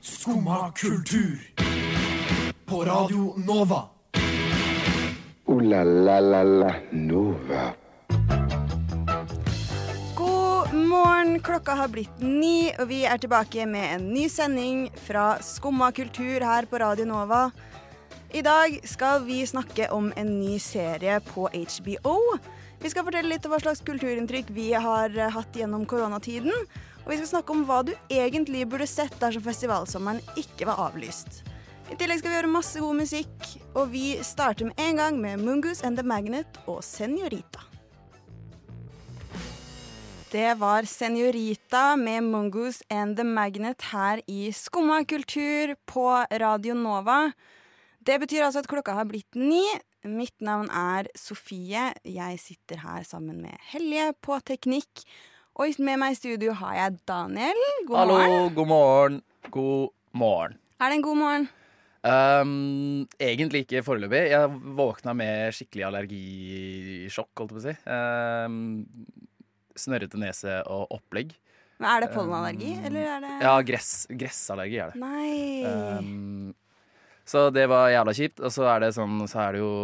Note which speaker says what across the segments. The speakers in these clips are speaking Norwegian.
Speaker 1: Skumma kultur. På Radio Nova.
Speaker 2: O-la-la-la-la Nova.
Speaker 3: God morgen, klokka har blitt ni, og vi er tilbake med en ny sending fra Skumma kultur her på Radio Nova. I dag skal vi snakke om en ny serie på HBO. Vi skal fortelle litt om hva slags kulturinntrykk vi har hatt gjennom koronatiden. Og vi skal snakke om hva du egentlig burde sett dersom festivalsommeren ikke var avlyst. I tillegg skal vi gjøre masse god musikk, og vi starter med en gang med Mungus and the Magnet og Senorita. Det var Senorita med Mungus and The Magnet her i Skumma kultur på Radio Nova. Det betyr altså at klokka har blitt ni. Mitt navn er Sofie. Jeg sitter her sammen med Helje på teknikk. Og med meg i studio har jeg Daniel. God
Speaker 4: Hallo,
Speaker 3: morgen.
Speaker 4: god morgen. God morgen.
Speaker 3: Er det en god morgen?
Speaker 4: Um, egentlig ikke foreløpig. Jeg våkna med skikkelig allergisjokk, holdt jeg på å si. Um, snørrete nese og opplegg.
Speaker 3: Men er det pollenallergi, eller er det
Speaker 4: Ja, gress, gressallergi er det.
Speaker 3: Nei.
Speaker 4: Um, så det var jævla kjipt. Og så er det sånn, så er det jo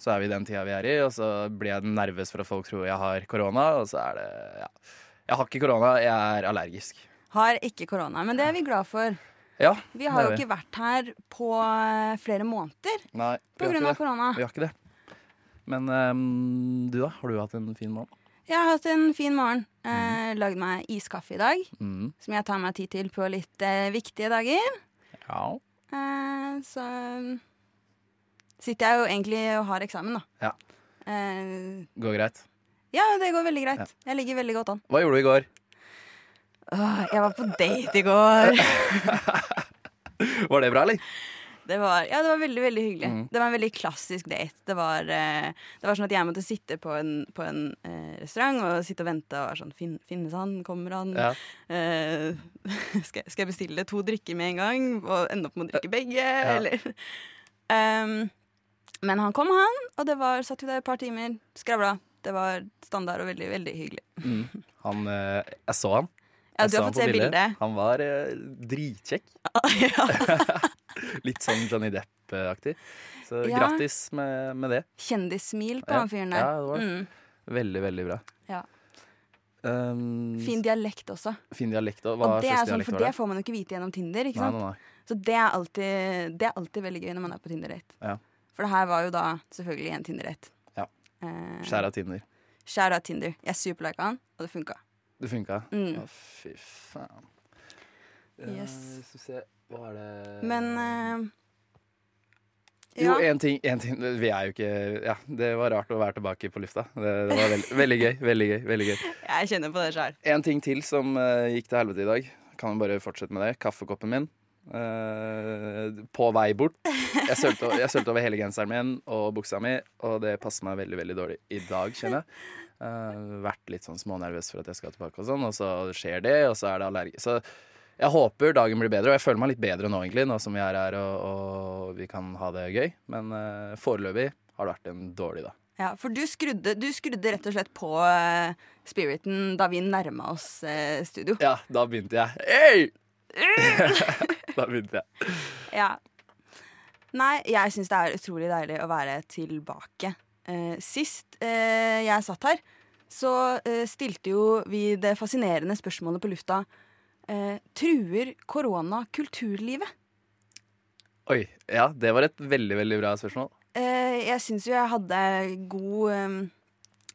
Speaker 4: Så er vi i den tida vi er i, og så blir jeg nervøs for at folk tror jeg har korona, og så er det Ja. Jeg har ikke korona, jeg er allergisk.
Speaker 3: Har ikke korona, men det er vi glad for.
Speaker 4: Ja,
Speaker 3: Vi har jo
Speaker 4: vi.
Speaker 3: ikke vært her på eh, flere måneder
Speaker 4: Nei,
Speaker 3: på grunn av korona.
Speaker 4: Vi har ikke det. Men um, du, da? Har du hatt en fin morgen?
Speaker 3: Jeg har hatt en fin morgen. Eh, lagd meg iskaffe i dag,
Speaker 4: Mm.
Speaker 3: som jeg tar meg tid til på litt eh, viktige dager.
Speaker 4: Ja.
Speaker 3: Eh, så sitter jeg jo egentlig og har eksamen, da.
Speaker 4: Ja.
Speaker 3: Eh,
Speaker 4: Går greit.
Speaker 3: ja, det går veldig greit.
Speaker 4: Ja.
Speaker 3: Jeg ligger veldig godt an.
Speaker 4: Hva gjorde du i går?
Speaker 3: Åh, jeg var på date i går.
Speaker 4: Var det bra, eller?
Speaker 3: Det var, ja, det var veldig veldig hyggelig.
Speaker 4: Mm.
Speaker 3: Det var en veldig klassisk date. Det var, eh, det var sånn at jeg måtte sitte på en, på en eh, restaurant og sitte og vente. Og sånn, fin, Finnes han? Kommer han?
Speaker 4: Ja.
Speaker 3: Eh, skal, skal jeg bestille to drikker med en gang og ende opp med å drikke begge?
Speaker 4: Ja.
Speaker 3: Eller? Um, men han kom, han, og det var, satt vi der et par timer, skravla. Det var standard og veldig, veldig hyggelig.
Speaker 4: Mm. Han, eh, jeg så han.
Speaker 3: Ja,
Speaker 4: Jeg
Speaker 3: du har fått se bildet.
Speaker 4: Han var eh, dritkjekk.
Speaker 3: ja.
Speaker 4: Litt sånn Johnny Depp-aktig. Så
Speaker 3: Ja.
Speaker 4: grattis med, med det.
Speaker 3: Kjendissmil på
Speaker 4: Ja.
Speaker 3: han fyren der.
Speaker 4: Ja, det var.
Speaker 3: Mm.
Speaker 4: Veldig, veldig bra.
Speaker 3: Ja.
Speaker 4: Um,
Speaker 3: Fin dialekt også.
Speaker 4: fin dialekt. Og hva
Speaker 3: Og det, sånn,
Speaker 4: dialekt
Speaker 3: det? får man jo ikke vite gjennom Tinder. ikke
Speaker 4: Nei,
Speaker 3: sant?
Speaker 4: nei, nei.
Speaker 3: Så det er, alltid, det er alltid veldig gøy når man er på Tinder-date.
Speaker 4: Ja.
Speaker 3: For det her var jo da selvfølgelig en Tinder-date.
Speaker 4: Ja.
Speaker 3: Eh,
Speaker 4: Skjær av Tinder.
Speaker 3: Out Tinder. Jeg superlika han, og det funka.
Speaker 4: Det funka?
Speaker 3: Mm.
Speaker 4: Å, fy faen.
Speaker 3: Yes.
Speaker 4: Uh, Skal vi se Hva er det
Speaker 3: Men eh,
Speaker 4: Jo, en ting, ting Vi er jo ikke Ja, det var rart å være tilbake på lufta. Det, det var veldig, veldig gøy. Veldig gøy. veldig gøy
Speaker 3: Jeg kjenner på det sjøl.
Speaker 4: En ting til som uh, gikk til helvete i dag. Kan bare fortsette med det. Kaffekoppen min. Eh, på vei bort. Jeg sølte, jeg sølte over hele genseren min og buksa mi, og det passer meg veldig veldig dårlig i dag, kjenner jeg. Uh, vært litt sånn smånervøs for at jeg skal tilbake, og sånn Og så skjer det, og så er det allergi. Så jeg håper dagen blir bedre, og jeg føler meg litt bedre nå, egentlig, nå som vi er her og, og vi kan ha det gøy. Men uh, foreløpig har det vært en dårlig dag.
Speaker 3: Ja, for du skrudde, du skrudde rett og slett på uh, spiriten da vi nærma oss studio.
Speaker 4: Ja, da begynte jeg. Hey! da begynte jeg.
Speaker 3: Ja. Nei, jeg syns det er utrolig deilig å være tilbake. Uh, sist uh, jeg satt her, så uh, stilte jo vi det fascinerende spørsmålet på lufta Truer korona kulturlivet?
Speaker 4: Oi, ja, det var et veldig, veldig bra spørsmål.
Speaker 3: Jeg syns jo jeg hadde god, um,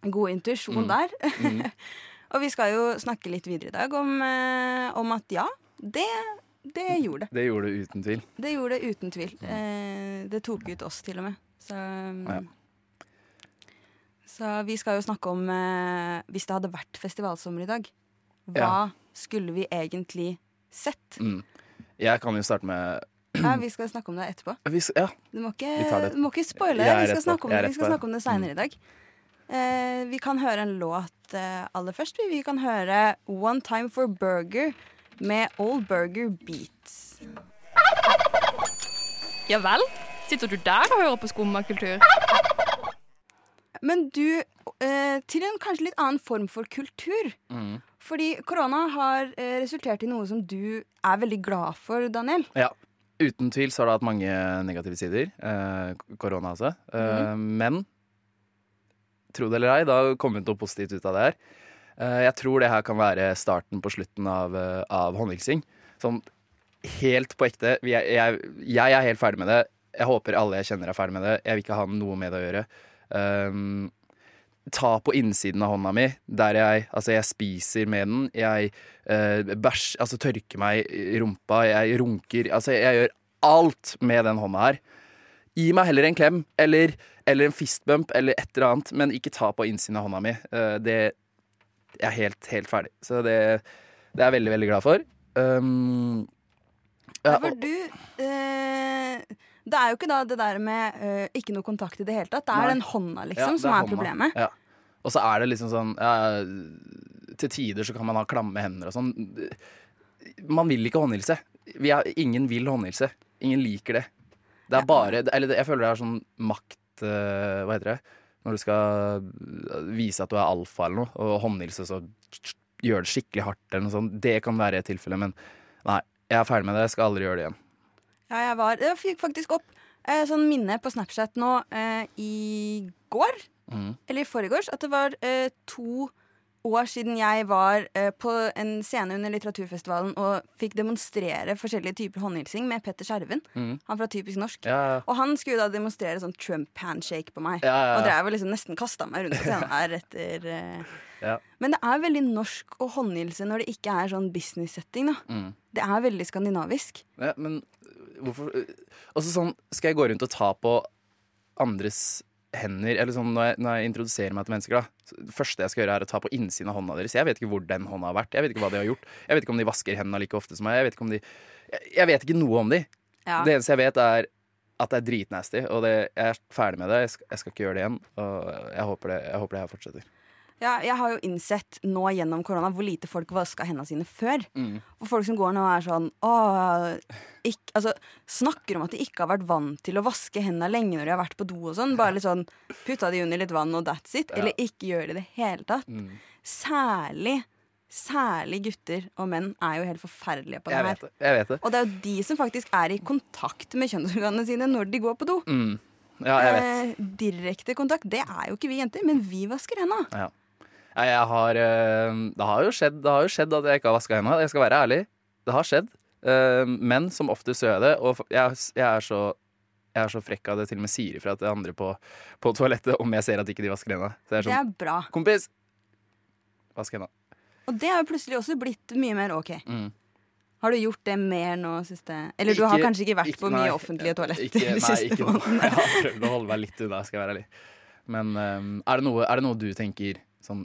Speaker 3: god intuisjon
Speaker 4: Mm.
Speaker 3: der.
Speaker 4: Mm.
Speaker 3: Og vi skal jo snakke litt videre i dag om, om at ja, det, det gjorde det.
Speaker 4: Det gjorde det uten tvil.
Speaker 3: Det gjorde det uten tvil. Eh, det tok ut oss, til og med. Så,
Speaker 4: Ja.
Speaker 3: så vi skal jo snakke om eh, Hvis det hadde vært festivalsommer i dag, hva skulle vi egentlig sett?
Speaker 4: Mm. Jeg kan jo starte med
Speaker 3: Ja, vi skal snakke om det etterpå.
Speaker 4: vi, Ja,
Speaker 3: Du må ikke, du må ikke spoile. Vi skal snakke om det, vi skal snakke om det seinere i dag. Eh, vi kan høre en låt eh, aller først. Vi, vi kan høre One Time for Burger med Old Burger Beats.
Speaker 5: Ja vel? Sitter du der og hører på skummakultur?
Speaker 3: Men du, eh, til en kanskje litt annen form for kultur.
Speaker 4: Mm.
Speaker 3: Fordi korona har eh, resultert i noe som du er veldig glad for, Daniel.
Speaker 4: Ja. Uten tvil så har det hatt mange negative sider. eh, Korona altså. Eh, Men tro det eller ei, det har kommet noe positivt ut av det her. Eh, Jeg tror det her kan være starten på slutten av, eh, av håndhilsing. Sånn helt på ekte. Er- Jeg, jeg er helt ferdig med det. Jeg håper alle jeg kjenner er ferdig med det. Jeg vil ikke ha noe med det å gjøre. Um, ta på innsiden av hånda mi, der jeg Altså, jeg spiser med den. Jeg uh, bæsj Altså tørker meg i rumpa. Jeg runker. Altså, jeg gjør alt med den hånda her. Gi meg heller en klem eller, eller en fistbump eller et eller annet, men ikke ta på innsiden av hånda mi. Uh, det Jeg er helt, helt ferdig. Så det, det er jeg veldig, veldig glad for. Um, ja,
Speaker 3: Ja, for du eh, Det er jo ikke da det der med eh, ikke noe kontakt i det hele tatt. Det er
Speaker 4: Nei.
Speaker 3: den hånda,
Speaker 4: Ja,
Speaker 3: liksom,
Speaker 4: det
Speaker 3: som er
Speaker 4: hånda.
Speaker 3: problemet.
Speaker 4: Ja. Og så er det liksom sånn ja, Til tider så kan man ha klamme hender og sånn. Man vil ikke håndhilse. Vi er, ingen vil håndhilse. Ingen liker det. Det er bare Eller jeg føler det er sånn makt eh, Hva heter det? Når du skal vise at du er alfa eller noe, og håndhilse, så gjør det skikkelig hardt eller noe sånt. Det kan være et tilfelle, men nei. Jeg er ferdig med det. Jeg skal aldri gjøre det igjen.
Speaker 3: Ja, jeg var Jeg fikk faktisk opp eh, sånn minne på Snapchat nå eh, i går,
Speaker 4: mm.
Speaker 3: eller i forgårs, at det var eh, to år siden jeg var eh, på en scene under Litteraturfestivalen og fikk demonstrere forskjellige typer håndhilsing med Petter Skjerven.
Speaker 4: Mm.
Speaker 3: Han fra Typisk norsk.
Speaker 4: Ja, ja.
Speaker 3: Og han skulle da demonstrere sånn Trump-handshake på meg.
Speaker 4: Ja.
Speaker 3: Og drev og liksom nesten kasta meg rundt på scenen her etter eh.
Speaker 4: Ja.
Speaker 3: Men det er veldig norsk å håndhilse når det ikke er sånn business-setting. da
Speaker 4: Mm.
Speaker 3: Det er veldig skandinavisk.
Speaker 4: Ja, men hvorfor Altså sånn, skal jeg gå rundt og ta på andres hender Eller sånn når jeg, når jeg introduserer meg til mennesker da Det første jeg skal gjøre er å ta på innsiden av hånda deres. Jeg vet ikke hvor den hånda har vært. Jeg vet ikke hva de har gjort. Jeg vet ikke om de vasker hendene like ofte som meg. Jeg vet ikke om de Jeg, jeg vet ikke noe om de.
Speaker 3: Ja.
Speaker 4: Det eneste jeg vet er at det er dritnasty Og det, jeg er ferdig med det. Jeg skal, jeg skal ikke gjøre det igjen Og jeg håper det, jeg håper det her fortsetter
Speaker 3: Ja, jeg har jo innsett nå gjennom korona hvor lite folk vaska hendene sine før.
Speaker 4: Mm.
Speaker 3: Og folk som går nå og er sånn ikk- altså, Snakker om at de ikke har vært vant til å vaske hendene lenge når de har vært på do og sånn. Bare litt sånn putta de under litt vann og that's it.
Speaker 4: Ja.
Speaker 3: Eller ikke gjør det i det hele tatt.
Speaker 4: Mm.
Speaker 3: Særlig, særlig gutter og menn er jo helt forferdelige på det
Speaker 4: Jeg
Speaker 3: her.
Speaker 4: vet det, jeg vet det
Speaker 3: Og det er jo de som faktisk er i kontakt med kjønnsorganene sine når de går på do.
Speaker 4: mm. Ja, jeg vet
Speaker 3: Eh, direkte kontakt, det er jo ikke vi jenter, men vi vasker hendene.
Speaker 4: Ja. Nei, jeg har eh, Det har jo skjedd, det har jo skjedd at jeg ikke har vaska hendene. Jeg skal være ærlig. Det har skjedd. Eh, Men som oftest gjør jeg det. Og jeg, jeg, er så, jeg er så frekk av det til og med sier ifra til andre på, på toalettet om jeg ser at ikke de vasker hendene. Så jeg er
Speaker 3: Det
Speaker 4: sånn
Speaker 3: er bra.
Speaker 4: Kompis! Vask hendene.
Speaker 3: Og det har jo plutselig også blitt mye mer ok.
Speaker 4: Mm.
Speaker 3: Har du gjort det mer nå siste Eller du har kanskje ikke vært på
Speaker 4: nei,
Speaker 3: mye offentlige toaletter
Speaker 4: Ikke,
Speaker 3: de
Speaker 4: nei,
Speaker 3: siste
Speaker 4: ikke
Speaker 3: månedene?
Speaker 4: Jeg har prøvd å holde meg litt unna, skal jeg være ærlig. Men um, er, det noe, er det noe du tenker sånn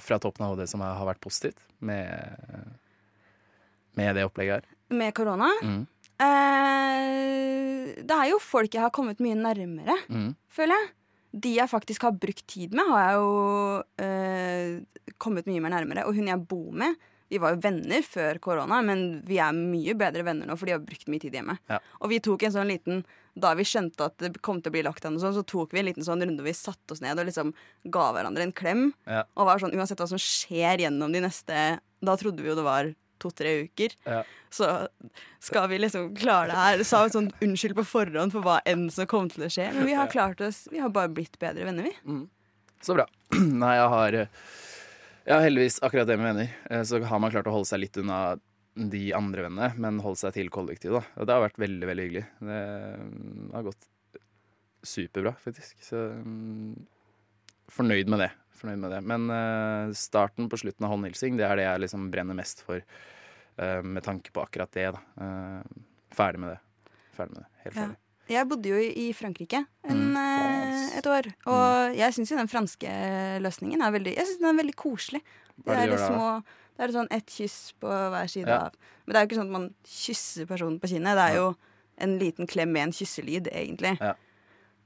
Speaker 4: fra toppen av hodet som har vært positivt med, med det opplegget her?
Speaker 3: Med korona?
Speaker 4: Mm.
Speaker 3: Eh, det er jo folk jeg har kommet mye nærmere,
Speaker 4: Mm.
Speaker 3: føler jeg. De jeg faktisk har brukt tid med, har jeg jo eh, kommet mye mer nærmere. Og hun jeg bor med, vi var jo venner før korona, men vi er mye bedre venner nå, for de har brukt mye tid hjemme.
Speaker 4: Ja.
Speaker 3: Og vi tok en sånn liten Da vi skjønte at det kom til å bli lockdown, og sånn, så tok vi en liten sånn runde hvor vi satte oss ned og liksom ga hverandre en klem.
Speaker 4: Ja.
Speaker 3: Og var sånn, uansett hva som skjer gjennom de neste Da trodde vi jo det var to-tre uker.
Speaker 4: Ja.
Speaker 3: Så skal vi liksom klare det her. Sa sånn unnskyld på forhånd for hva enn som kom til å skje. Men vi har klart oss, vi har bare blitt bedre venner, vi.
Speaker 4: Så bra. Nei, jeg har eh, Jeg har heldigvis akkurat det med venner. Eh, Så har man klart å holde seg litt unna de andre vennene, men holde seg til kollektivet. da. Og det har vært veldig, veldig hyggelig. Det mm, har gått superbra, faktisk. Så mm, fornøyd med det. Fornøyd med det. Men uh, starten på slutten av håndhilsing, det er det jeg liksom brenner mest for. Uh, med tanke på akkurat det, da. Uh, ferdig med det. Ferdig med det. Helt
Speaker 3: Ja. Jeg bodde jo i Frankrike en,
Speaker 4: Mm,
Speaker 3: et år. Og jeg syns jo den franske løsningen er veldig Jeg synes den er veldig koselig.
Speaker 4: Hva er det
Speaker 3: det
Speaker 4: du gjør da?
Speaker 3: er Det sånn ett kyss på hver side
Speaker 4: Ja.
Speaker 3: av Men det er jo ikke sånn at man kysser personen på kinnet. Det er jo en liten klem med en kysselyd, egentlig.
Speaker 4: Ja.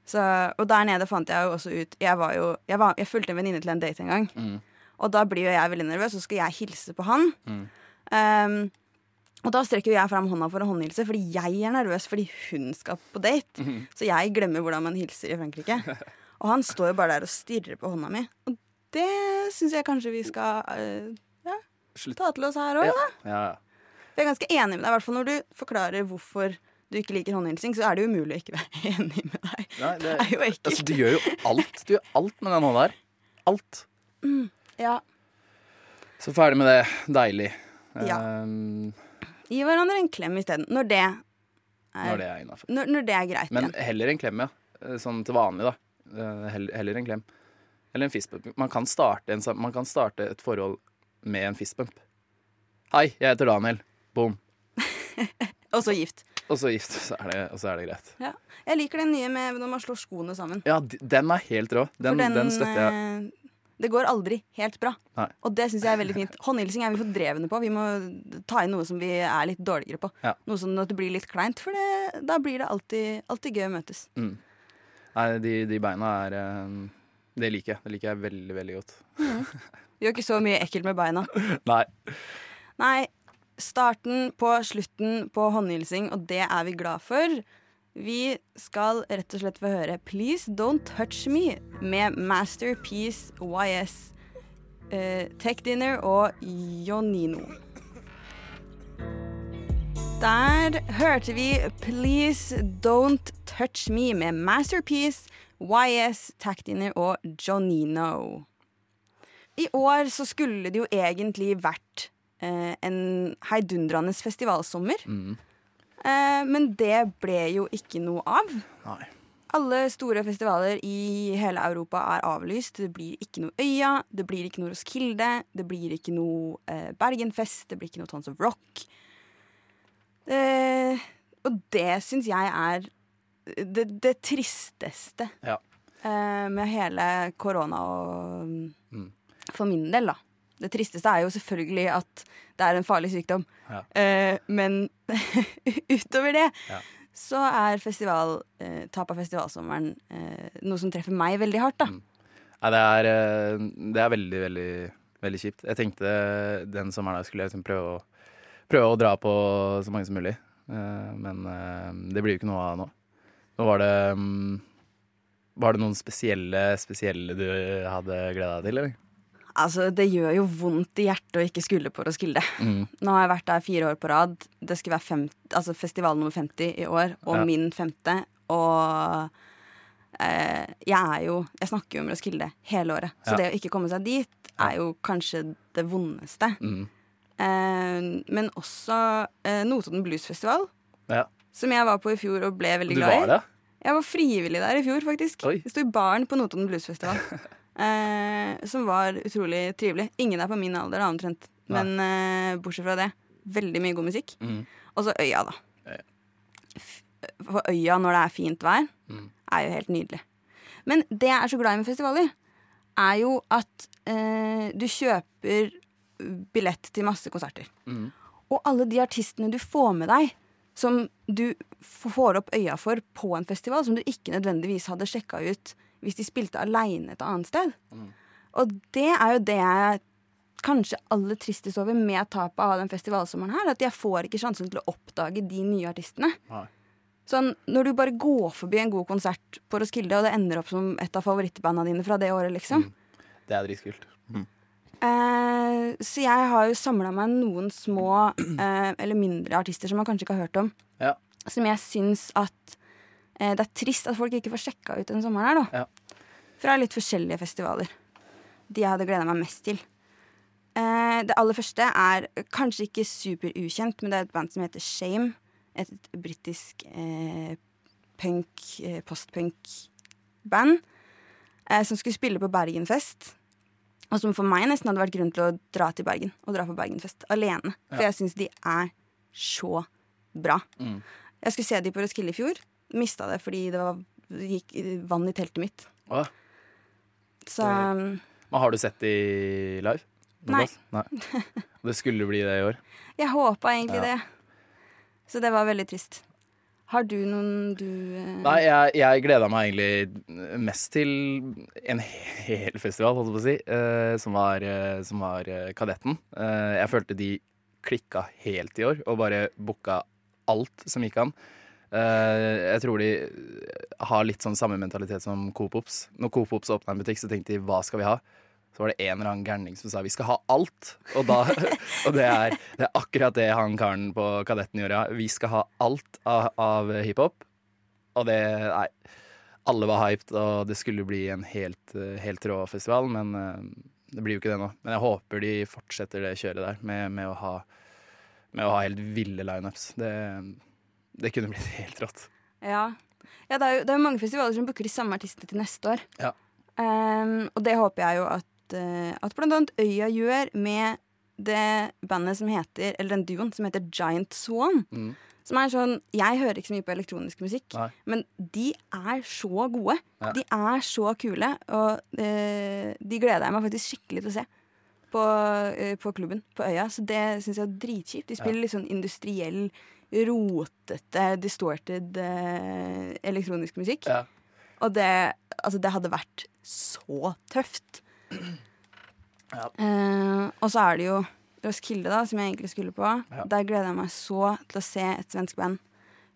Speaker 3: Så, og der nede fant jeg jo også ut Jeg var jo Jeg, var, jeg fulgte en venninne til en date en gang.
Speaker 4: Mm.
Speaker 3: Og da blir jo jeg veldig nervøs, så skal jeg hilse på han.
Speaker 4: Mm.
Speaker 3: Um, og da strekker jeg fram hånda for å håndhilse, fordi jeg er nervøs fordi hun skal på date.
Speaker 4: Mm.
Speaker 3: Så jeg glemmer hvordan man hilser i Frankrike. Og han står jo bare der og stirrer på hånda mi. Og Det syns jeg kanskje vi skal eh,
Speaker 4: Slutt.
Speaker 3: ta til oss her òg,
Speaker 4: Ja.
Speaker 3: da.
Speaker 4: Ja.
Speaker 3: Jeg er ganske enig med deg, i hvert fall når du forklarer hvorfor du ikke liker håndhilsing, så er det umulig å ikke være enig med deg.
Speaker 4: Nei, det,
Speaker 3: Det er jo ekkelt.
Speaker 4: altså, du gjør jo alt. Du gjør alt med den hånda her. Alt.
Speaker 3: Ja.
Speaker 4: Så ferdig med det. Deilig.
Speaker 3: Ja.
Speaker 4: Um,
Speaker 3: Gi hverandre en klem isteden. Når det er,
Speaker 4: når det er innafor.
Speaker 3: når, når det er greit.
Speaker 4: Men
Speaker 3: igjen.
Speaker 4: heller en klem, ja. Eh, Sånn til vanlig, da. Eh, Heller, heller en klem. Eller en fistbump. Man man kan starte et forhold med en fistbump. Hei, jeg heter Daniel. Boom.
Speaker 3: Og så gift.
Speaker 4: Og så gift, så er det, og så er det greit.
Speaker 3: Ja. Jeg liker den nye med når man slår skoene sammen.
Speaker 4: Ja, d- den er helt rå. Den, den, støtter jeg.
Speaker 3: eh, Det går aldri helt bra.
Speaker 4: Nei.
Speaker 3: Og det syns jeg er veldig fint. Håndhilsing er vi for drevne på. Vi må ta inn noe som vi er litt dårligere på.
Speaker 4: Ja.
Speaker 3: Noe som at det blir litt kleint, for det, da blir det alltid, alltid gøy å møtes.
Speaker 4: Mm. Nei, de, de beina er eh, Det liker jeg. Det liker jeg veldig, veldig godt.
Speaker 3: Gjør ikke så mye ekkelt med beina.
Speaker 4: Nei.
Speaker 3: Nei, starten på slutten på håndhilsing, og det er vi glad for. Vi skal rett og slett få høre 'Please Don't Touch Me' med Masterpiece YS, eh, Tech Dinner og Jonino. Der hørte vi 'Please Don't Touch Me' med Masterpiece, YS, Tech Dinner og Jonino. I år så skulle det jo egentlig vært eh, en heidundrende festivalsommer.
Speaker 4: Mm.
Speaker 3: Eh, men det ble jo ikke noe av.
Speaker 4: Nei.
Speaker 3: Alle store festivaler i hele Europa er avlyst. Det blir ikke noe Øya, det blir ikke noe Roskilde, det blir ikke noe eh, Bergenfest, det blir ikke noe Tons of Rock. Eh, og det syns jeg er det, det tristeste
Speaker 4: Ja.
Speaker 3: eh, med hele korona og
Speaker 4: Mm.
Speaker 3: For min del, da. Det tristeste er jo selvfølgelig at det er en farlig sykdom.
Speaker 4: Ja.
Speaker 3: Eh, men utover det
Speaker 4: Ja.
Speaker 3: så er festival, eh, tap av festivalsommeren eh, noe som treffer meg veldig hardt, da.
Speaker 4: Mm. Ja, det er, eh, det er veldig, veldig, veldig kjipt. Jeg tenkte den sommeren skulle jeg liksom prøve, å, prøve å dra på så mange som mulig. Eh, Men eh, det blir jo ikke noe av nå. Nå var det um, Var det noen spesielle, spesielle du hadde gleda deg til, eller?
Speaker 3: Altså, det gjør jo vondt i hjertet å ikke skulle på Roskilde.
Speaker 4: Mm.
Speaker 3: Nå har jeg vært der fire år på rad. Det skulle være fem, altså festival nummer 50 i år, og
Speaker 4: Ja.
Speaker 3: min femte. Og eh, jeg er jo Jeg snakker jo om Roskilde hele året. Så
Speaker 4: Ja.
Speaker 3: det å ikke komme seg dit er jo kanskje det vondeste.
Speaker 4: Mm.
Speaker 3: Eh, men også eh, Notodden Bluesfestival,
Speaker 4: Ja.
Speaker 3: som jeg var på i fjor og ble veldig glad i.
Speaker 4: var det?
Speaker 3: Jeg var frivillig der i fjor, faktisk.
Speaker 4: Oi.
Speaker 3: Jeg sto i baren på Notodden Bluesfestival. eh, som var utrolig trivelig. Ingen er på min alder, da, omtrent. Men eh, bortsett fra det, veldig mye god musikk.
Speaker 4: Mm.
Speaker 3: Og så Øya, da. For Øya når det er fint vær,
Speaker 4: Mm.
Speaker 3: er jo helt nydelig. Men det jeg er så glad i med festivaler, er jo at eh, du kjøper billett til masse konserter.
Speaker 4: Mm.
Speaker 3: Og alle de artistene du får med deg, som du får opp øya for på en festival, som du ikke nødvendigvis hadde sjekka ut hvis de spilte aleine et annet sted. Og det er jo det jeg kanskje aller tristest over med tapet av den festivalsommeren her. At jeg får ikke sjansen til å oppdage de nye artistene.
Speaker 4: Nei.
Speaker 3: Sånn, Når du bare går forbi en god konsert på Roskilde, og det ender opp som et av favorittbanda dine fra det året, liksom.
Speaker 4: Det er dritkult. Mm.
Speaker 3: Eh, så jeg har jo samla meg noen små eh, eller mindre artister som man kanskje ikke har hørt om.
Speaker 4: Ja.
Speaker 3: Som jeg syns at det er trist at folk ikke får sjekka ut denne sommeren her, da.
Speaker 4: Ja.
Speaker 3: Fra litt forskjellige festivaler. De jeg hadde gleda meg mest til. Eh, det aller første er kanskje ikke superukjent, men det er et band som heter Shame. Et britisk eh, punk, eh, postpunk-band. Eh, som skulle spille på Bergenfest. Og som for meg nesten hadde vært grunn til å dra til Bergen og dra på Bergenfest alene. For
Speaker 4: Ja.
Speaker 3: jeg syns de er så bra.
Speaker 4: Mm.
Speaker 3: Jeg skulle se de på Roskilde i fjor. Mista det fordi det var, gikk vann i teltet mitt.
Speaker 4: Å,
Speaker 3: Så um,
Speaker 4: Men har du sett de live?
Speaker 3: Nei.
Speaker 4: Nei. Det skulle bli det i år.
Speaker 3: jeg håpa egentlig
Speaker 4: Ja.
Speaker 3: det. Så det var veldig trist. Har du noen du eh,
Speaker 4: Nei, jeg, jeg gleda meg egentlig mest til en hel festival, holdt jeg på å si, eh, som var, eh, som var eh, Kadetten. Eh, jeg følte de klikka helt i år, og bare booka alt som gikk an. Eh, jeg tror de har litt sånn samme mentalitet som Coop Ops. Når Coop Ops åpna en butikk, så tenkte de hva skal vi ha? så var det en eller annen gærning som sa vi skal ha alt. Og, da, og det, er, det er akkurat det han karen på Kadetten gjorde. Vi skal ha alt av, av hiphop. Og det Nei. Alle var hyped, og det skulle bli en helt, helt rå festival, men eh, det blir jo ikke det nå. Men jeg håper de fortsetter det kjøret der med, med, å, ha, med å ha helt ville lineups. Det, det kunne blitt helt rått.
Speaker 3: Ja, ja det, er jo, det er jo mange festivaler som booker de samme artistene til neste år.
Speaker 4: Ja.
Speaker 3: Um, og det håper jeg jo at, uh, at blant annet Øya gjør med det bandet som heter Eller den duoen som heter Giant Swan.
Speaker 4: Mm.
Speaker 3: Som er sånn Jeg hører ikke så mye på elektronisk musikk,
Speaker 4: Nei.
Speaker 3: men de er så gode.
Speaker 4: Ja.
Speaker 3: De er så kule, og uh, de gleder jeg meg faktisk skikkelig til å se. På, uh, på klubben på Øya. Så det syns jeg er dritkjipt. De spiller litt sånn industriell, rotete, distorted eh, elektronisk musikk.
Speaker 4: Ja.
Speaker 3: Og det, altså det hadde vært så tøft.
Speaker 4: Ja.
Speaker 3: Eh, og så er det jo Roskilde, da, som jeg egentlig skulle på.
Speaker 4: Ja.
Speaker 3: Der gleder jeg meg så til å se et svensk band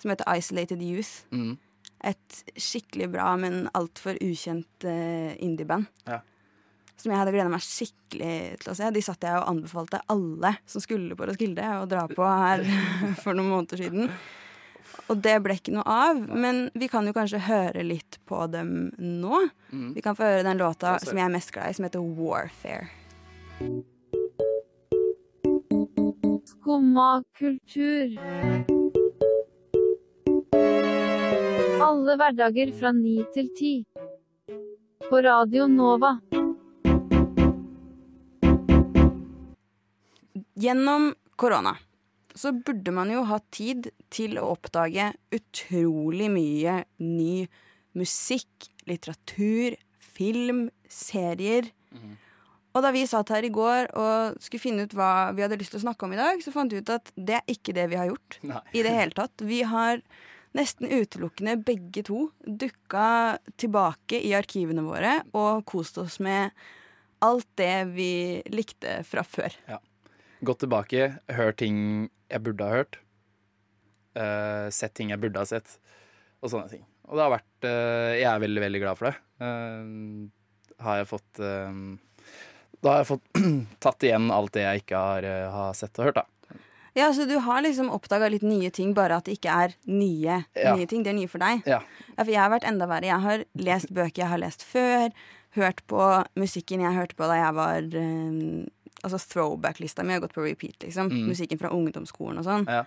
Speaker 3: som heter Isolated Youth.
Speaker 4: Mm.
Speaker 3: Et skikkelig bra, men altfor ukjent eh, indieband.
Speaker 4: Ja.
Speaker 3: Som jeg hadde gleda meg skikkelig til å se. De satt jeg og anbefalte alle som skulle på Roskilde, å dra på her for noen måneder siden. Og det ble ikke noe av, men vi kan jo kanskje høre litt på dem nå.
Speaker 4: Mm.
Speaker 3: Vi kan få høre den låta som jeg er mest glad i, som heter Warfare.
Speaker 6: Skumma kultur. Alle hverdager fra ni til ti. På Radio Nova.
Speaker 3: Gjennom korona så burde man jo ha tid til å oppdage utrolig mye ny musikk, litteratur, film, serier. Og da vi satt her i går og skulle finne ut hva vi hadde lyst til å snakke om i dag, så fant vi ut at det er ikke det vi har gjort
Speaker 4: Nei.
Speaker 3: i det hele tatt. Vi har nesten utelukkende begge to dukka tilbake i arkivene våre og kost oss med alt det vi likte fra før.
Speaker 4: Gått tilbake, hørt ting jeg burde ha hørt. Uh, sett ting jeg burde ha sett, og sånne ting. Og det har vært uh, Jeg er veldig, veldig glad for det. Uh, har jeg fått Da har jeg fått tatt igjen alt det jeg ikke har, har sett og hørt, da.
Speaker 3: Ja, Så du har liksom oppdaga litt nye ting, bare at det ikke er nye,
Speaker 4: Ja.
Speaker 3: nye ting. Det er nye for deg.
Speaker 4: Ja.
Speaker 3: Ja, for jeg har vært enda verre. Jeg har lest bøker jeg har lest før. Hørt på musikken jeg hørte på da jeg var Altså throwback-lista mi har gått på repeat, liksom.
Speaker 4: Mm.
Speaker 3: Musikken fra ungdomsskolen og sånn.
Speaker 4: Ja.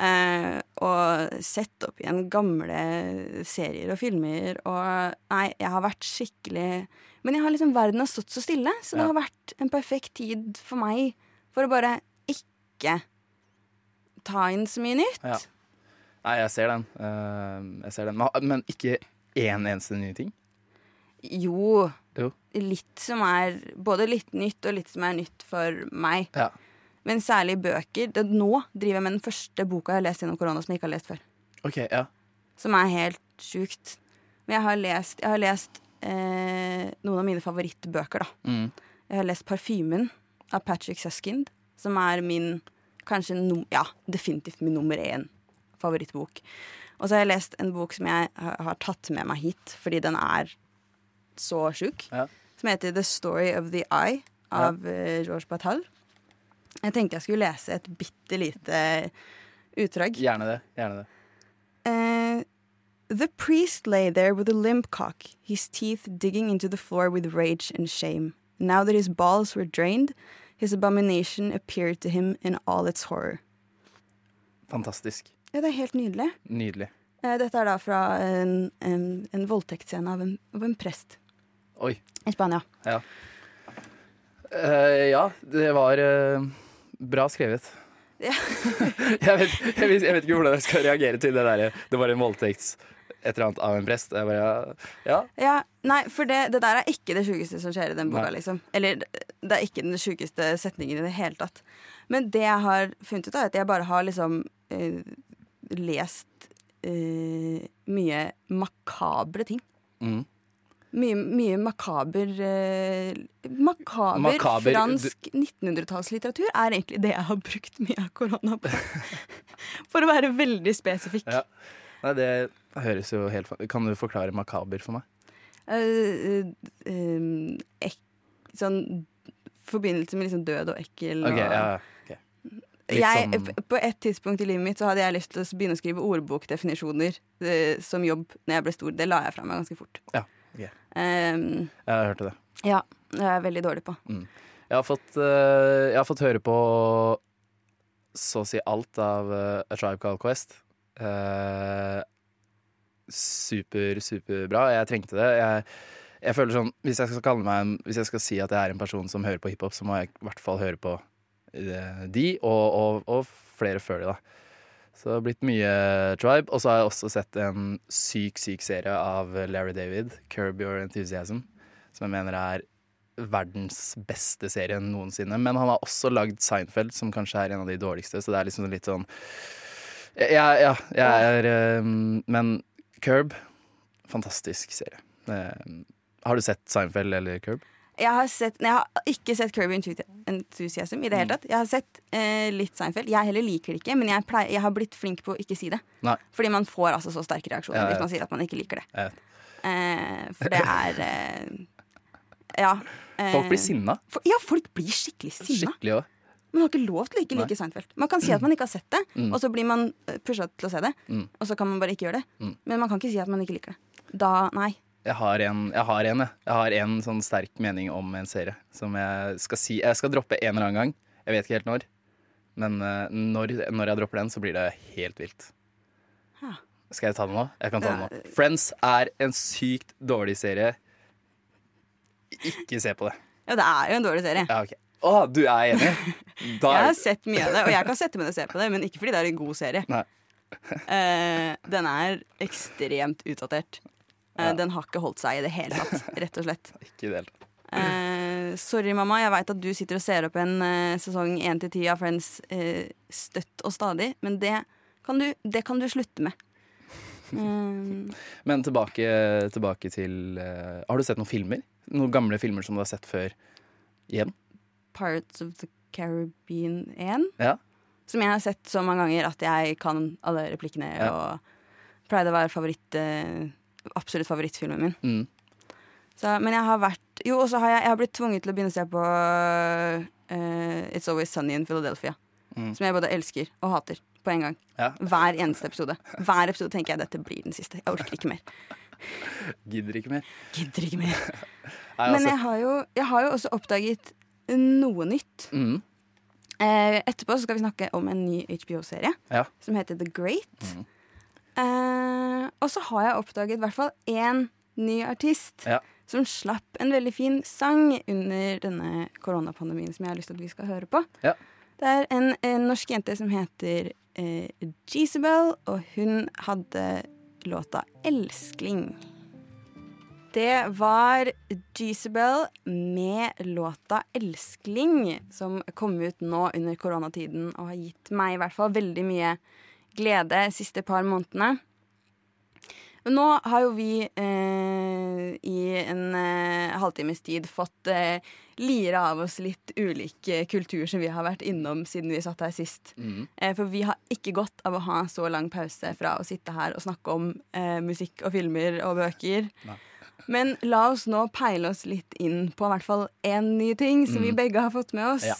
Speaker 3: Eh, og sett opp igjen gamle serier og filmer og Nei, jeg har vært skikkelig Men jeg har liksom verden har stått så stille, så det
Speaker 4: Ja.
Speaker 3: har vært en perfekt tid for meg for å bare ikke ta inn så mye nytt.
Speaker 4: Ja. Nei, jeg ser den. Uh, jeg ser den. Men- Men ikke én eneste ny ting?
Speaker 3: Jo,
Speaker 4: Jo.
Speaker 3: litt som er Både litt nytt og litt som er nytt for meg.
Speaker 4: Ja.
Speaker 3: Men særlig bøker. Det, nå driver jeg med den første boka jeg har lest gjennom korona som jeg ikke har lest før.
Speaker 4: OK, ja.
Speaker 3: Som er helt sjukt. Men jeg har lest, jeg har lest eh, noen av mine favorittbøker, da.
Speaker 4: Mm.
Speaker 3: Jeg har lest 'Parfymen' av Patrick Suskind, som er min kanskje no, ja, definitivt min nummer én favorittbok. Og så har jeg lest en bok som jeg har, har tatt med meg hit fordi den er så sjuk,
Speaker 4: Ja.
Speaker 3: som heter 'The Story of the Eye' av ja. George Batal. Jeg tenkte jeg skulle lese et bitte lite utdrag.
Speaker 4: Gjerne det. Gjerne det.
Speaker 3: Uh, the priest lay there with a limp cock, his teeth digging into the floor with rage and shame. Now that his balls were drained, his abomination appeared to him in all its horror.
Speaker 4: Fantastisk.
Speaker 3: Ja, det er helt nydelig.
Speaker 4: Nydelig.
Speaker 3: Eh, dette er da fra en, en, en voldtektsscene av av en prest
Speaker 4: Oi.
Speaker 3: i Spania.
Speaker 4: Ja. Eh, ja, det var eh, bra skrevet.
Speaker 3: Ja.
Speaker 4: jeg, vet, jeg, vet, jeg vet ikke hvordan jeg skal reagere til det derre Det var en voldtekts et eller annet av en prest. Jeg bare, ja.
Speaker 3: Ja, nei, for det, det der er ikke det sjukeste som skjer i den boka,
Speaker 4: Nei.
Speaker 3: liksom. Eller det er ikke den sjukeste setningen i det hele tatt. Men det jeg har funnet ut, er at jeg bare har liksom eh, lest eh, mye makabre ting.
Speaker 4: Mm.
Speaker 3: Mye, mye makaber eh, Makaber,
Speaker 4: Makaber,
Speaker 3: fransk 1900-tallslitteratur er egentlig det jeg har brukt mye av korona på. For å være veldig spesifikk.
Speaker 4: Ja. Nei, det høres jo helt Kan du forklare makaber for meg?
Speaker 3: Uh, eh, ek, sånn forbindelse med liksom død og ekkel.
Speaker 4: Ok,
Speaker 3: okay,
Speaker 4: ja, ok. Litt
Speaker 3: jeg,
Speaker 4: sånn-
Speaker 3: På et tidspunkt i livet mitt så hadde jeg lyst til å begynne å skrive ordbokdefinisjoner uh, som jobb når jeg ble stor. Det la jeg fra meg ganske fort.
Speaker 4: Ja, ok.
Speaker 3: Um,
Speaker 4: Jeg hørte det.
Speaker 3: ja, det er jeg veldig dårlig på.
Speaker 4: Jeg har fått, uh, jeg har fått høre på så å si alt av uh, A Tribe Called Quest. Uh, super, superbra. Jeg trengte det. Jeg, jeg føler sånn hvis jeg, skal kalle meg en, hvis jeg skal si at jeg er en person som hører på hiphop, så må jeg i hvert fall høre på de, og, og, og flere før de, da. Så det har blitt mye Tribe. Og så har jeg også sett en syk, syk serie av Larry David, 'Curb Your Enthusiasm', som jeg mener er verdens beste serie noensinne. Men han har også lagd Seinfeld, som kanskje er en av de dårligste. Så det er liksom litt sånn Ja, ja jeg er eh, Men Curb, fantastisk serie. Eh, har du sett Seinfeld eller Curb?
Speaker 3: Jeg har, sett, jeg har ikke sett Kirby Enthusiasm i det
Speaker 4: Mm.
Speaker 3: hele tatt. Jeg har sett eh, litt Seinfeld. Jeg heller liker det ikke, men jeg, pleier, jeg har blitt flink på å ikke si det.
Speaker 4: Nei.
Speaker 3: Fordi man får altså så sterke reaksjoner hvis man sier at man ikke liker det. Eh, for det er eh, Ja. eh,
Speaker 4: Folk blir sinna.
Speaker 3: For, ja, folk blir skikkelig sinna.
Speaker 4: Skikkelig også.
Speaker 3: Man har ikke lov til å ikke like Seinfeld. Man kan si at man ikke har sett det,
Speaker 4: Mm.
Speaker 3: og så blir man pusha til å se det.
Speaker 4: Mm.
Speaker 3: Og så kan man bare ikke gjøre det.
Speaker 4: Mm.
Speaker 3: Men man kan ikke si at man ikke liker det. Da, nei.
Speaker 4: Jeg har en, jeg har en, jeg. Har en sånn sterk mening om en serie som jeg skal si Jeg skal droppe en eller annen gang. Jeg vet ikke helt når. Men eh, når, når jeg dropper den, så blir det helt vilt.
Speaker 3: Ja.
Speaker 4: Skal jeg ta den nå? Jeg kan ta
Speaker 3: den
Speaker 4: nå. Friends er en sykt dårlig serie. Ikke se på det.
Speaker 3: Ja, det er jo en dårlig serie.
Speaker 4: Ja, okay. Å, du er enig? Da
Speaker 3: Jeg har sett mye av det, og jeg kan sette meg ned og se på det, men ikke fordi det er en god serie. Eh, den er ekstremt utdatert. Eh,
Speaker 4: Ja.
Speaker 3: Den har ikke holdt seg i det hele tatt, rett og slett.
Speaker 4: ikke det hele.
Speaker 3: Eh, sorry, mamma. Jeg veit at du sitter og ser opp en eh, sesong 1-10 av Friends eh, støtt og stadig, men det kan du, det kan du slutte med. Eh,
Speaker 4: Men tilbake, tilbake til Har du sett noen filmer? Noen gamle filmer som du har sett før? Igjen?
Speaker 3: Pirates of the Caribbean 1.
Speaker 4: Ja.
Speaker 3: Som jeg har sett så mange ganger at jeg kan alle replikkene.
Speaker 4: Ja.
Speaker 3: Og pleide å være favoritt, eh, absolutt favorittfilmen min.
Speaker 4: Mm.
Speaker 3: Så, men jeg har vært Jo, og så har jeg, jeg har blitt tvunget til å begynne å se på uh, It's Always Sunny in Philadelphia.
Speaker 4: Mm.
Speaker 3: Som jeg både elsker og hater på en gang.
Speaker 4: Ja.
Speaker 3: Hver eneste episode. Hver episode tenker jeg dette blir den siste. Jeg orker ikke mer.
Speaker 4: Gidder ikke mer.
Speaker 3: Gidder ikke mer.
Speaker 4: Nei,
Speaker 3: Men
Speaker 4: altså,
Speaker 3: jeg har jo, jeg har jo også oppdaget noe nytt.
Speaker 4: mm,
Speaker 3: Eh, etterpå så skal vi snakke om en ny HBO-serie
Speaker 4: Ja.
Speaker 3: som heter The Great.
Speaker 4: Mhm.
Speaker 3: Eh, og så har jeg oppdaget i hvert fall én ny artist
Speaker 4: Ja.
Speaker 3: som slapp en veldig fin sang under denne koronapandemien som jeg har lyst til at vi skal høre på.
Speaker 4: Ja.
Speaker 3: Det er en, en norsk jente som heter eh, Jezebel, og hun hadde låta 'Elskling'. Det var Jezebel med låta 'Elskling', som kom ut nå under koronatiden og har gitt meg i hvert fall veldig mye glede de siste par månedene. Nå har jo vi eh, i en eh, halvtimes tid fått eh, lire av oss litt ulik kultur som vi har vært innom siden vi satt her sist.
Speaker 4: mm,
Speaker 3: Eh, for vi har ikke godt av å ha så lang pause fra å sitte her og snakke om eh, musikk og filmer og bøker.
Speaker 4: Nei.
Speaker 3: Men la oss nå peile oss litt inn på i hvert fall én ny ting som vi
Speaker 4: Mm.
Speaker 3: begge har fått med oss.
Speaker 4: Ja.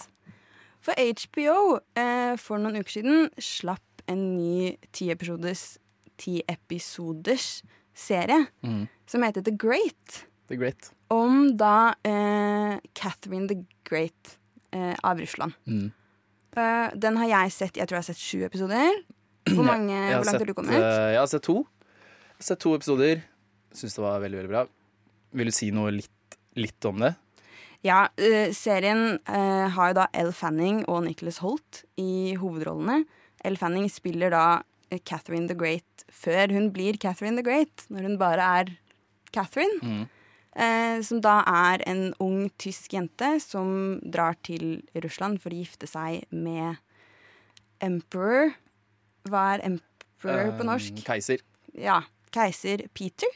Speaker 3: For HBO eh, for noen uker siden slapp en ny ti episoders, ti episoders serie
Speaker 4: mm.
Speaker 3: som heter The Great.
Speaker 4: The Great.
Speaker 3: Om da eh, Catherine the Great eh, av Russland.
Speaker 4: Mm.
Speaker 3: Uh, den har jeg sett. Jeg tror jeg har sett sju episoder. Hvor, mange, hvor langt har du kommet?
Speaker 4: Uh, jeg har sett to. Jeg har sett to episoder. Syns det var veldig veldig bra. Vil du si noe litt, litt om det?
Speaker 3: Ja, uh, Serien eh, har jo da Elle Fanning og Nicholas Holt i hovedrollene. Elle Fanning spiller da eh, Catherine the Great før hun blir Catherine the Great, når hun bare er Catherine.
Speaker 4: Mm.
Speaker 3: Eh, som da er en ung tysk jente som drar til Russland for å gifte seg med emperor. Hva er emperor på
Speaker 4: norsk?
Speaker 3: norsk?
Speaker 4: Keiser.
Speaker 3: Ja, keiser Peter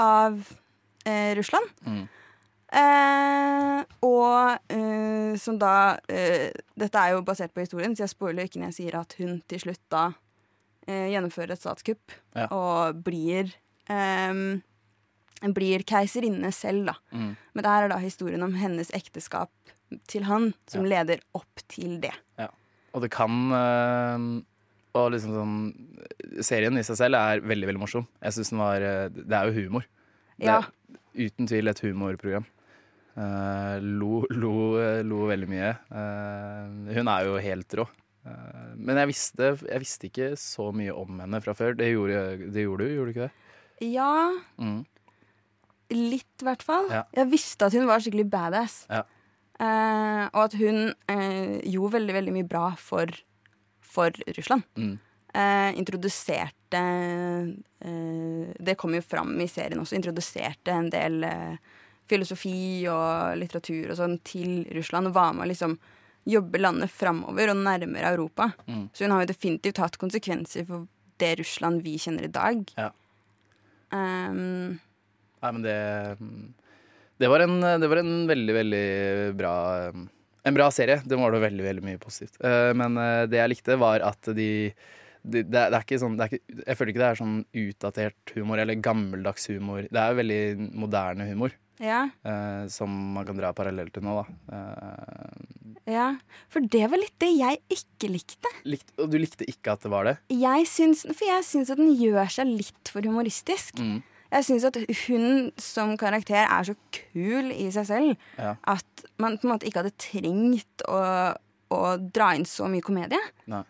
Speaker 3: av eh, Russland.
Speaker 4: Mm.
Speaker 3: Eh, og eh, som da eh, Dette er jo basert på historien, så jeg spoiler ikke når jeg sier at hun til slutt da eh, gjennomfører et statskupp
Speaker 4: Ja.
Speaker 3: og blir eh, blir keiserinne selv, da.
Speaker 4: Mm.
Speaker 3: Men det her er da historien om hennes ekteskap til han, som leder opp til det.
Speaker 4: Og det kan øh, Og liksom sånn Serien i seg selv er veldig, veldig morsom. Jeg syns den var Det er jo humor. Det
Speaker 3: Ja.
Speaker 4: er uten tvil et humorprogram. Eh, lo, lo, lo veldig mye. Uh, hun er jo helt rå. Uh, men jeg visste, jeg visste ikke så mye om henne fra før. Det gjorde, det gjorde du, gjorde du ikke det?
Speaker 3: Ja,
Speaker 4: Mm.
Speaker 3: litt i hvert fall.
Speaker 4: Ja.
Speaker 3: Jeg visste at hun var skikkelig badass.
Speaker 4: Ja.
Speaker 3: Eh, og at hun eh, gjorde veldig, veldig mye bra for, for Russland.
Speaker 4: Mm.
Speaker 3: Eh, introduserte eh, Det kom jo fram i serien også. Introduserte en del eh, filosofi og litteratur og sånn til Russland. Og var med å liksom jobbe landet framover og nærmere Europa.
Speaker 4: Mm.
Speaker 3: Så hun har jo definitivt hatt konsekvenser for det Russland vi kjenner i dag.
Speaker 4: Ja.
Speaker 3: Um,
Speaker 4: Nei, men det Det var en, det var en veldig, veldig bra En bra serie. Det var det veldig, veldig mye positivt. Eh, Men eh, det jeg likte, var at de det, det, er, det ikke sånn det er ikke, Jeg føler ikke det er sånn utdatert humor eller gammeldags humor. Det er jo veldig moderne humor
Speaker 3: ja,
Speaker 4: Uh, som man kan dra parallell til nå, da. Uh,
Speaker 3: ja. For det var litt det jeg ikke likte.
Speaker 4: likt, og du likte ikke at det var det?
Speaker 3: Jeg syns, for jeg syns at den gjør seg litt for humoristisk.
Speaker 4: Mm.
Speaker 3: Jeg syns at hun som karakter er så kul i seg selv
Speaker 4: Ja.
Speaker 3: at man på en måte ikke hadde trengt å, å dra inn så mye komedie.
Speaker 4: Nei.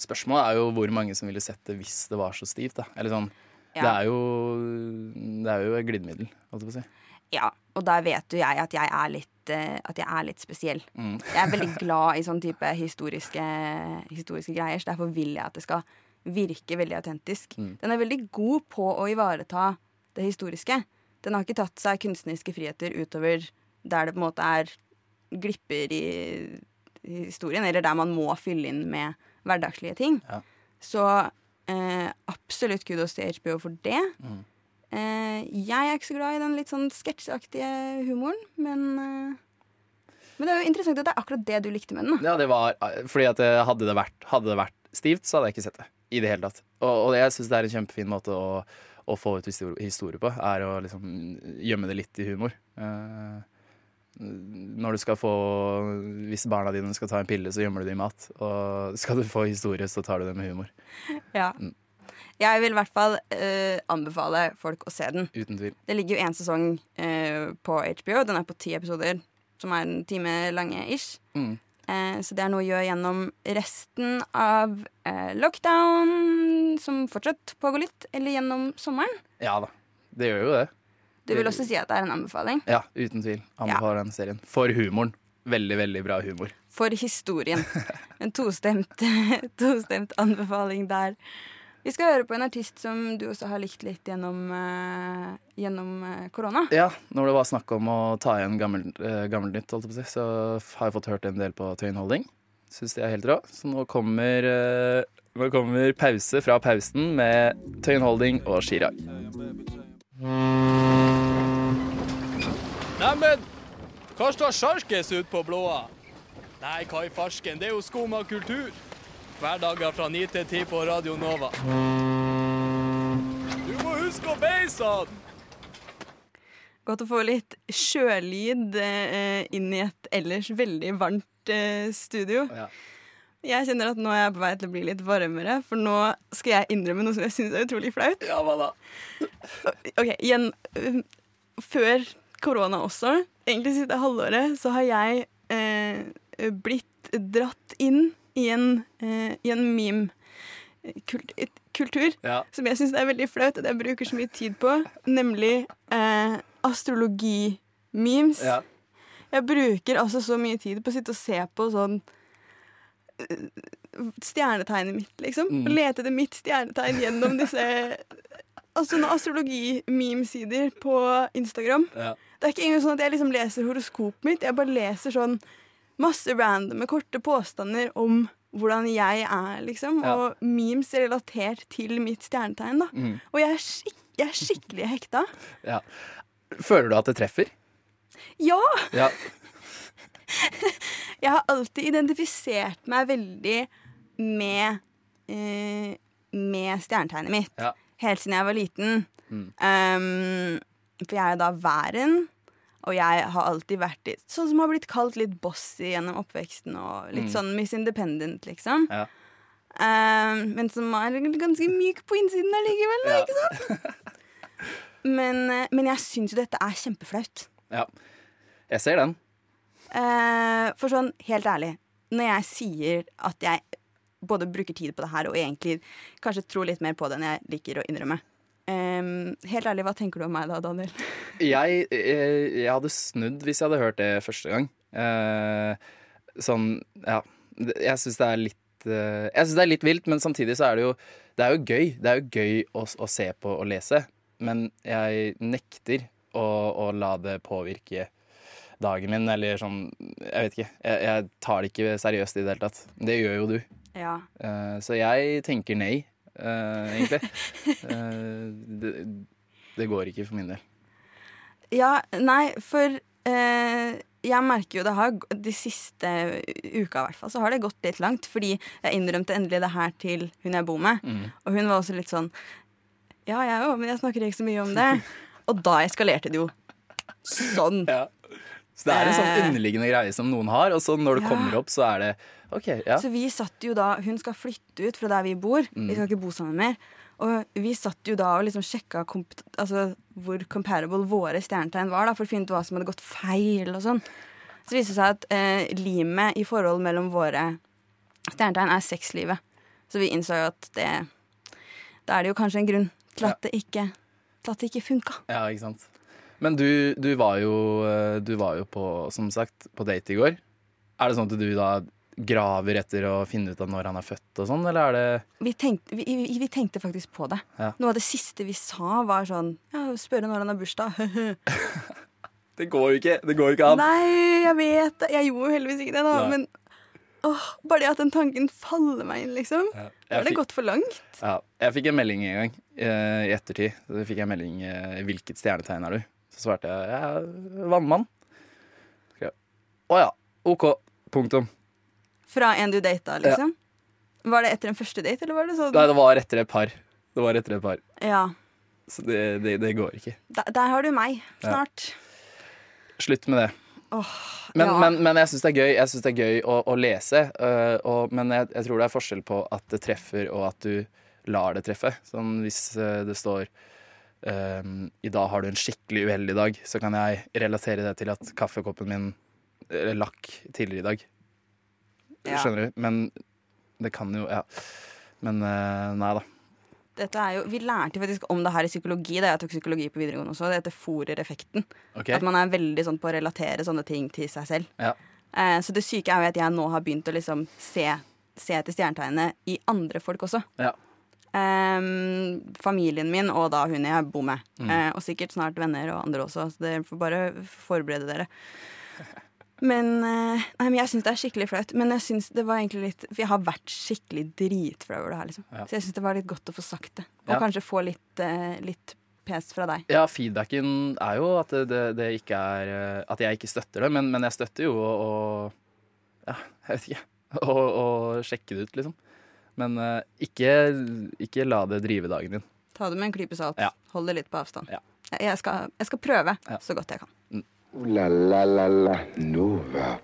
Speaker 4: Spørsmålet er jo hvor mange som ville sett det hvis det var så stivt. da Eller sånn Det er jo Det er jo et glidemiddel, holdt jeg på å si.
Speaker 3: Ja, og der vet jo jeg at jeg er litt, eh, at jeg er litt spesiell.
Speaker 4: Mm.
Speaker 3: Jeg er veldig glad i sånn type historiske, historiske greier, så derfor vil jeg at det skal virke veldig autentisk.
Speaker 4: Mm.
Speaker 3: Den er veldig god på å ivareta det historiske. Den har ikke tatt seg kunstneriske friheter utover der det på en måte er glipper i i historien, eller der man må fylle inn med hverdagslige ting.
Speaker 4: Ja.
Speaker 3: Så eh, absolutt kudos til HBO for det.
Speaker 4: Mm.
Speaker 3: Eh, jeg er ikke så glad i den litt sånn sketsjaktige humoren, men eh, Men det er jo interessant at det er akkurat det du likte med den.
Speaker 4: Ja, det var Fordi at eh, hadde det vært, hadde det vært stivt, så hadde jeg ikke sett det. I det hele tatt. Og, og jeg syns det er en kjempefin måte å, å få ut histori- historie på, er å liksom gjemme det litt i humor. Eh, når du skal få Hvis barna dine skal ta en pille, så gjemmer du det i mat. Og skal du få historie, så tar du det med humor.
Speaker 3: Ja.
Speaker 4: Mm.
Speaker 3: Jeg vil i hvert fall uh, anbefale folk å se den.
Speaker 4: Uten tvil.
Speaker 3: Det ligger jo én sesong uh, på HBO. Den er på ti episoder, som er en time lange ish.
Speaker 4: Mm.
Speaker 3: Eh, så det er noe å gjøre gjennom resten av eh, lockdown, som fortsatt pågår litt, eller gjennom sommeren.
Speaker 4: Ja da. Det gjør jo det.
Speaker 3: Du vil også si at det er en anbefaling.
Speaker 4: Ja, uten tvil. Anbefaler den serien. For humoren. Veldig, veldig bra humor.
Speaker 3: For historien. En tostemt, tostemt anbefaling der. Vi skal høre på en artist som du også har likt litt gjennom, uh, gjennom eh, korona.
Speaker 4: Ja, når det var snakk om å ta igjen gammel, uh, gammel nytt, si, så har jeg fått hørt en del på Tøyen Holding. Syns de er helt rå. Så nå kommer, uh, nå kommer pause fra pausen med Tøyen Holding og Chirag.
Speaker 7: Neimen, hva står sjarkes ut på blåa? Nei, hva i farsken, det er jo skum av kultur. Hverdager fra 9 til 10 på Radio Nova. Du må huske å beise han!
Speaker 3: Godt å få litt sjølyd eh, inn i et ellers veldig varmt eh, studio.
Speaker 4: Ja.
Speaker 3: Jeg kjenner at nå er jeg på vei til å bli litt varmere, for nå skal jeg innrømme noe som jeg syns er utrolig flaut.
Speaker 4: Ja, hva da?
Speaker 3: Ok, igjen øh, Før korona også, egentlig siste halvåret, så har jeg eh, blitt dratt inn i en, eh, i en meme-kultur
Speaker 4: Ja.
Speaker 3: som jeg syns er veldig flaut at jeg bruker så mye tid på, nemlig eh, astrologi-memes.
Speaker 4: Ja.
Speaker 3: Jeg bruker altså så mye tid på å sitte og se på sånn øh, Stjernetegnet mitt, liksom.
Speaker 4: Mm.
Speaker 3: Lete etter mitt stjernetegn gjennom disse Altså sånne astrologi-memesider på Instagram.
Speaker 4: Ja.
Speaker 3: Det er ikke engang sånn at jeg liksom leser horoskopet mitt. Jeg bare leser sånn masse randome, korte påstander om hvordan jeg er, liksom.
Speaker 4: Ja.
Speaker 3: Og memes relatert til mitt stjernetegn, da.
Speaker 4: Mm.
Speaker 3: Og jeg er, skik jeg er skikkelig hekta.
Speaker 4: ja. Føler du at det treffer?
Speaker 3: Ja!
Speaker 4: Ja.
Speaker 3: Jeg har alltid identifisert meg veldig med, eh, med stjernetegnet mitt.
Speaker 4: Ja.
Speaker 3: Helt siden jeg var liten.
Speaker 4: Mm.
Speaker 3: Um, For jeg er da væren, og jeg har alltid vært litt sånn som har blitt kalt litt bossy gjennom oppveksten, og litt
Speaker 4: Mm.
Speaker 3: sånn Miss Independent, liksom.
Speaker 4: Ja.
Speaker 3: Um, men som er ganske myk på innsiden allikevel,
Speaker 4: Ja.
Speaker 3: ikke sant? Men, eh, men jeg syns jo dette er kjempeflaut.
Speaker 4: ja. Jeg ser den.
Speaker 3: Uh, for sånn, helt ærlig, når jeg sier at jeg både bruker tid på det her, og egentlig kanskje tror litt mer på det enn jeg liker å innrømme Em, Helt ærlig, hva tenker du om meg da, Daniel?
Speaker 4: Jeg, jeg, jeg hadde snudd hvis jeg hadde hørt det første gang. Uh, sånn, ja. Jeg syns det er litt eh, Jeg synes det er litt vilt, men samtidig så er det jo Det er jo gøy. Det er jo gøy å, å se på og lese, men jeg nekter å, å la det påvirke dagen min, eller sånn Jeg vet ikke. Jeg, jeg tar det ikke seriøst i det hele tatt. Det gjør jo du.
Speaker 3: Ja.
Speaker 4: Uh, så jeg tenker nei, eh, egentlig. Eh, det, det går ikke for min del.
Speaker 3: Ja, nei, for eh, jeg merker jo det har De siste uka i hvert fall Så har det gått litt langt Fordi jeg innrømte endelig det her til hun jeg bor med
Speaker 4: Mm.
Speaker 3: Og hun var også litt sånn Ja, jeg òg, men jeg snakker ikke så mye om det Og da eskalerte det jo Sånn
Speaker 4: Ja. Så det er en sånn
Speaker 3: Eh.
Speaker 4: underliggende greie som noen har, og så når det
Speaker 3: Ja.
Speaker 4: kommer opp, så er det OK, ja.
Speaker 3: Så vi satt jo da Hun skal flytte ut fra der vi bor
Speaker 4: Mm.
Speaker 3: Vi skal ikke bo sammen mer Og vi satt jo da og liksom sjekka altså, hvor comparable våre stjernetegn var, da, for å finne ut hva som hadde gått feil. og sånn. Så viste det seg at eh, limet i forhold mellom våre stjernetegn er sexlivet. Så vi innså jo at det Da er det jo kanskje en grunn til at det ikke, til at det ikke funka.
Speaker 4: ja, ikke sant. Men du, du var jo, eh, du var jo på, som sagt, på date i går. Er det sånn at du da graver etter å finne ut av når han er født og sånn, eller er det
Speaker 3: Vi tenkte, vi, vi, tenkte faktisk på det.
Speaker 4: Ja.
Speaker 3: Noe av det siste vi sa, var sånn Ja, spørre når han har bursdag.
Speaker 4: Det går jo ikke! Det går jo ikke an!
Speaker 3: Nei, jeg vet det. Jeg gjorde jo heldigvis ikke det, da.
Speaker 4: Nei.
Speaker 3: Men åh, bare det at den tanken faller meg inn, liksom.
Speaker 4: Ja.
Speaker 3: Da har det gått for langt.
Speaker 4: ja, jeg fikk en melding en gang eh, i ettertid. Så fikk jeg en melding eh, 'Hvilket stjernetegn er du?' Så svarte jeg jeg er vannmann. Å oh, ja. OK. Punktum.
Speaker 3: Fra en du data, liksom. Var det etter en første date, eller var det sånn?
Speaker 4: Nei, det var etter et par. Det var etter et par.
Speaker 3: Ja.
Speaker 4: Så det, det, det går ikke.
Speaker 3: Der, der har du meg. Snart.
Speaker 4: Slutt med det.
Speaker 3: Oh,
Speaker 4: Men,
Speaker 3: ja.
Speaker 4: men, men jeg syns det er gøy, jeg synes det er gøy å, å lese. uh, og, men jeg, jeg tror det er forskjell på at det treffer, og at du lar det treffe. Sånn hvis uh, det står øhm, I dag har du en skikkelig uheldig dag, så kan jeg relatere det til at kaffekoppen min lakk tidligere i dag.
Speaker 3: Ja.
Speaker 4: Skjønner du? Men det kan jo Ja. Men uh, nei da.
Speaker 3: Dette er jo, vi lærte faktisk om det her i psykologi da jeg tok psykologi på videregående også. Det heter Forer-effekten. At man er veldig sånn på å relatere sånne ting til seg selv.
Speaker 4: Ja.
Speaker 3: Eh, så det syke er jo at jeg nå har begynt å liksom se, se etter stjernetegnene i andre folk også.
Speaker 4: Ja.
Speaker 3: Ehm, familien min og da hun jeg bor med.
Speaker 4: Mm.
Speaker 3: Eh, og sikkert snart venner og andre også, så dere får bare forberede dere. Men, eh, nei, men jeg syns det er skikkelig flaut. Men jeg synes det var egentlig litt For jeg har vært skikkelig dritflau over det her. Liksom.
Speaker 4: Ja.
Speaker 3: Så jeg syns det var litt godt å få sagt det. Og
Speaker 4: Ja.
Speaker 3: kanskje få litt, eh, litt pes fra deg.
Speaker 4: Ja, feedbacken er jo at det, det, ikke er At jeg ikke støtter det, men, men jeg støtter jo å Ja, jeg vet ikke. Å sjekke det ut, liksom. Men uh, ikke, ikke la det drive dagen din.
Speaker 3: Ta det med en klype salt.
Speaker 4: Ja.
Speaker 3: Hold det litt på avstand.
Speaker 4: Ja.
Speaker 3: Jeg, jeg, skal, jeg skal prøve
Speaker 4: Ja.
Speaker 3: så godt jeg kan.
Speaker 2: La la la la Nova.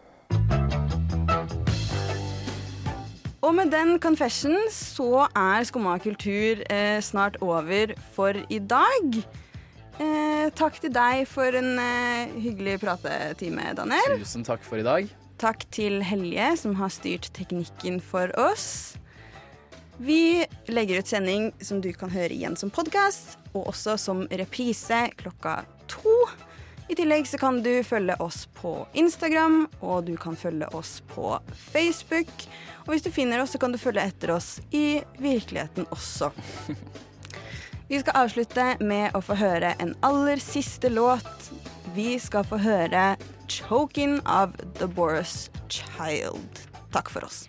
Speaker 3: Og med den confession så er Skumma kultur eh, snart over for i dag. Eh, takk til deg for en eh, hyggelig pratetime, Daniel.
Speaker 4: Tusen takk for i dag.
Speaker 3: Takk til Helje, som har styrt teknikken for oss. Vi legger ut sending som du kan høre igjen som podkast, og også som reprise klokka to. I tillegg så kan du følge oss på Instagram, og du kan følge oss på Facebook. Og hvis du finner oss, så kan du følge etter oss i virkeligheten også. Vi skal avslutte med å få høre en aller siste låt. Vi skal få høre 'Choking' av The Boris Child. Takk for oss.